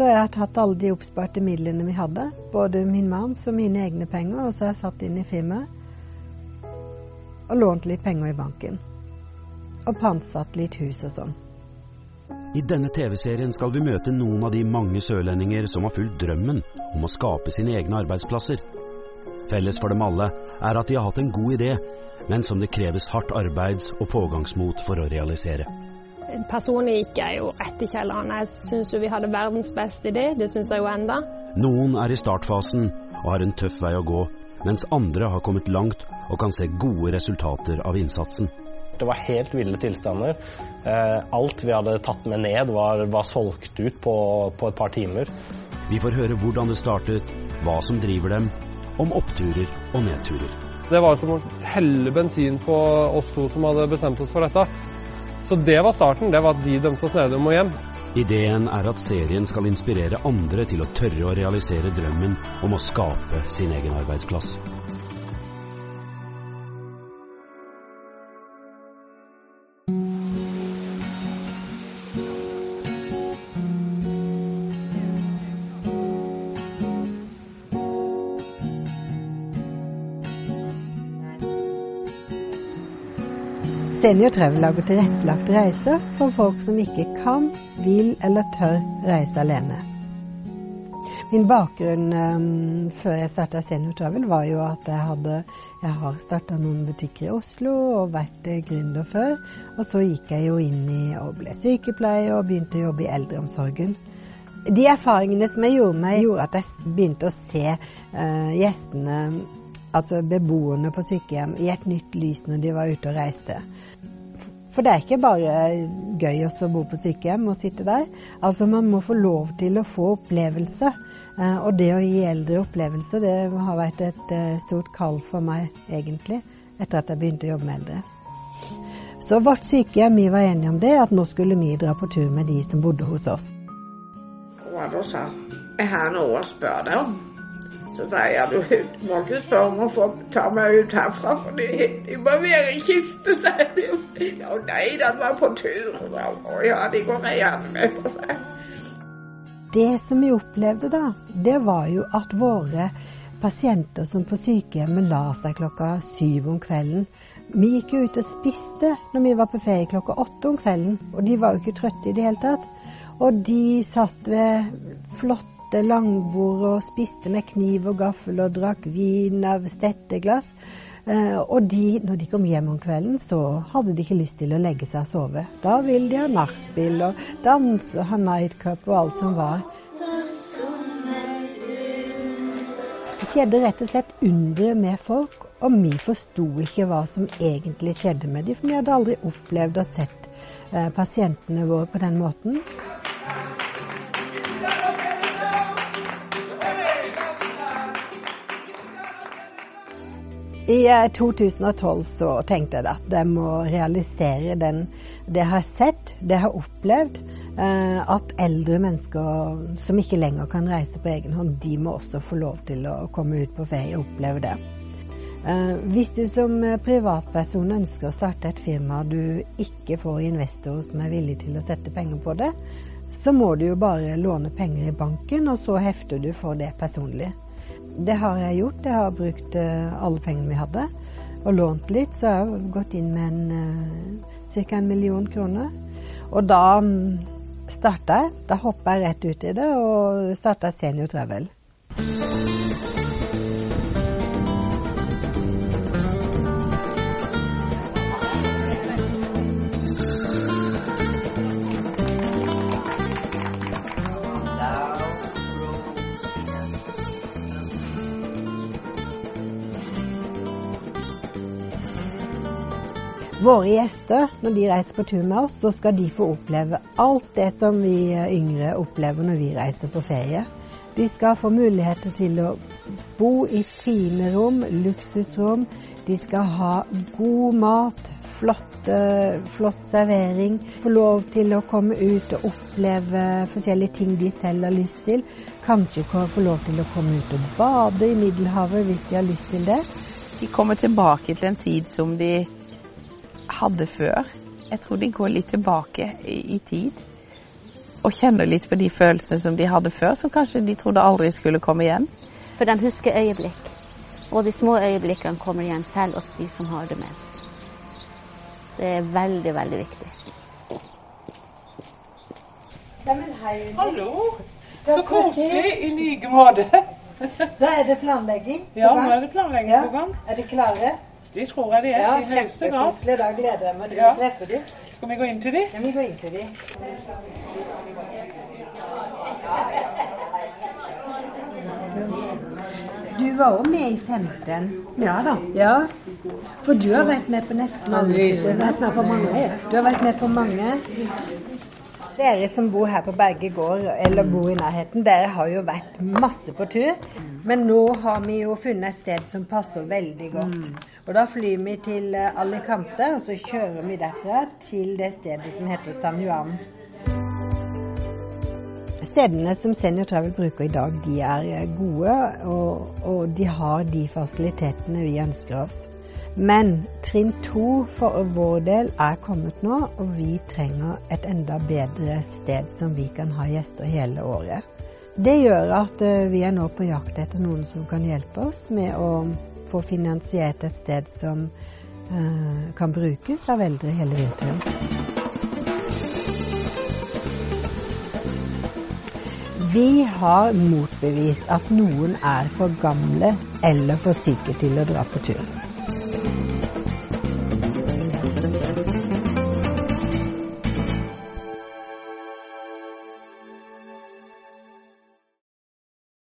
Så jeg har tatt alle de oppsparte midlene vi hadde, både min manns og mine egne penger, og så har jeg satt inn i firmaet. Og lånt litt penger i banken. Og pantsatt litt hus og sånn. I denne TV-serien skal vi møte noen av de mange sørlendinger som har fulgt drømmen om å skape sine egne arbeidsplasser. Felles for dem alle er at de har hatt en god idé, men som det kreves hardt arbeids- og pågangsmot for å realisere. Personlig gikk jeg jo rett i kjelleren. Jeg syns jo vi hadde verdens beste idé, det syns jeg jo enda. Noen er i startfasen og har en tøff vei å gå, mens andre har kommet langt og kan se gode resultater av innsatsen. Det var helt ville tilstander. Eh, alt vi hadde tatt med ned, var, var solgt ut på, på et par timer. Vi får høre hvordan det startet, hva som driver dem, om oppturer og nedturer. Det var som å helle bensin på oss to som hadde bestemt oss for dette. Så det var starten. Det var at de dømte oss ned og må hjem. Ideen er at serien skal inspirere andre til å tørre å realisere drømmen om å skape sin egen arbeidsplass. Senior Travel lager tilrettelagte reiser for folk som ikke kan, vil eller tør reise alene. Min bakgrunn um, før jeg starta Senior Travel, var jo at jeg hadde Jeg har starta noen butikker i Oslo og vært gründer før. Og så gikk jeg jo inn i og ble sykepleier og begynte å jobbe i eldreomsorgen. De erfaringene som jeg gjorde meg, gjorde at jeg begynte å se uh, gjestene altså beboerne på sykehjem, i et nytt lys når de var ute og reiste. For det er ikke bare gøy å bo på sykehjem og sitte der. Altså Man må få lov til å få opplevelse. Eh, og det å gi eldre opplevelser, det har vært et eh, stort kall for meg, egentlig, etter at jeg begynte å jobbe med eldre. Så vårt sykehjem, vi var enige om det, at nå skulle vi dra på tur med de som bodde hos oss. Da sa jeg har noe å spørre deg om. Så sier jeg du må ikke spørre om å få ta meg ut herfra, for de, de må være i kiste, sier de. Ja, nei, den var på tur. Å ja, de går jeg gjerne med på seg. Det som vi opplevde da, det var jo at våre pasienter som på sykehjemmet la seg klokka syv om kvelden. Vi gikk jo ut og spiste når vi var på ferie klokka åtte om kvelden, og de var jo ikke trøtte i det hele tatt. Og de satt ved flotte satte langbord og spiste med kniv og gaffel og drakk vin av stetteglass. Uh, og de, når de kom hjem om kvelden, så hadde de ikke lyst til å legge seg og sove. Da ville de ha nachspiel og danse og ha nightcup og alt som var. Det skjedde rett og slett undre med folk, og vi forsto ikke hva som egentlig skjedde med dem, for vi hadde aldri opplevd og sett uh, pasientene våre på den måten. I 2012 eh, så tenkte jeg at jeg må realisere den, det jeg har sett, det jeg har opplevd. Eh, at eldre mennesker som ikke lenger kan reise på egen hånd, de må også få lov til å komme ut på ferie og oppleve det. Eh, hvis du som privatperson ønsker å starte et firma du ikke får investorer som er villige til å sette penger på det, så må du jo bare låne penger i banken, og så hefter du for det personlig. Det har jeg gjort. Jeg har brukt uh, alle pengene vi hadde, og lånt litt. Så jeg har gått inn med en uh, ca. en million kroner. Og da um, starta jeg. Da hoppa jeg rett ut i det og starta Senior Travel. Våre gjester, når de reiser på tur med oss, så skal de få oppleve alt det som vi yngre opplever når vi reiser på ferie. De skal få muligheter til å bo i fine rom, luksusrom. De skal ha god mat, flott, flott servering. Få lov til å komme ut og oppleve forskjellige ting de selv har lyst til. Kanskje få lov til å komme ut og bade i Middelhavet hvis de har lyst til det. De kommer tilbake til en tid som de hadde før. Jeg tror de går litt tilbake i, i tid. og kjenner litt på de følelsene som de hadde før, som kanskje de trodde aldri skulle komme igjen. For de husker øyeblikk. Og de små øyeblikkene kommer igjen selv hos de som har demens. Det er veldig, veldig viktig. Ja, hei. Hallo. Så koselig. I like måte. Da er det planlegging på Ja, nå er det planlegging på gang. Er de klare? Det tror jeg de er. Ja, I høyeste grad. kjempekoselig. Da gleder jeg meg til Ja. å treffe dem. Skal vi gå inn til dem? Ja, vi går inn til dem. Du var jo med i 15. Ja da. Ja. For du har vært med på nesten alle turene. vært med på mange. Du har vært med på mange. Dere som bor her på Berge gård, eller bor i nærheten, dere har jo vært masse på tur. Men nå har vi jo funnet et sted som passer veldig godt. Og da flyr vi til eh, Alicante, og så kjører vi derfra til det stedet som heter San Juan. Stedene som Senior Travel bruker i dag, de er eh, gode, og, og de har de fasilitetene vi ønsker oss. Men trinn to for vår del er kommet nå, og vi trenger et enda bedre sted som vi kan ha gjester hele året. Det gjør at eh, vi er nå på jakt etter noen som kan hjelpe oss med å få finansiert et sted som eh, kan brukes av eldre hele vinteren. Vi har motbevist at noen er for gamle eller for syke til å dra på tur. thank you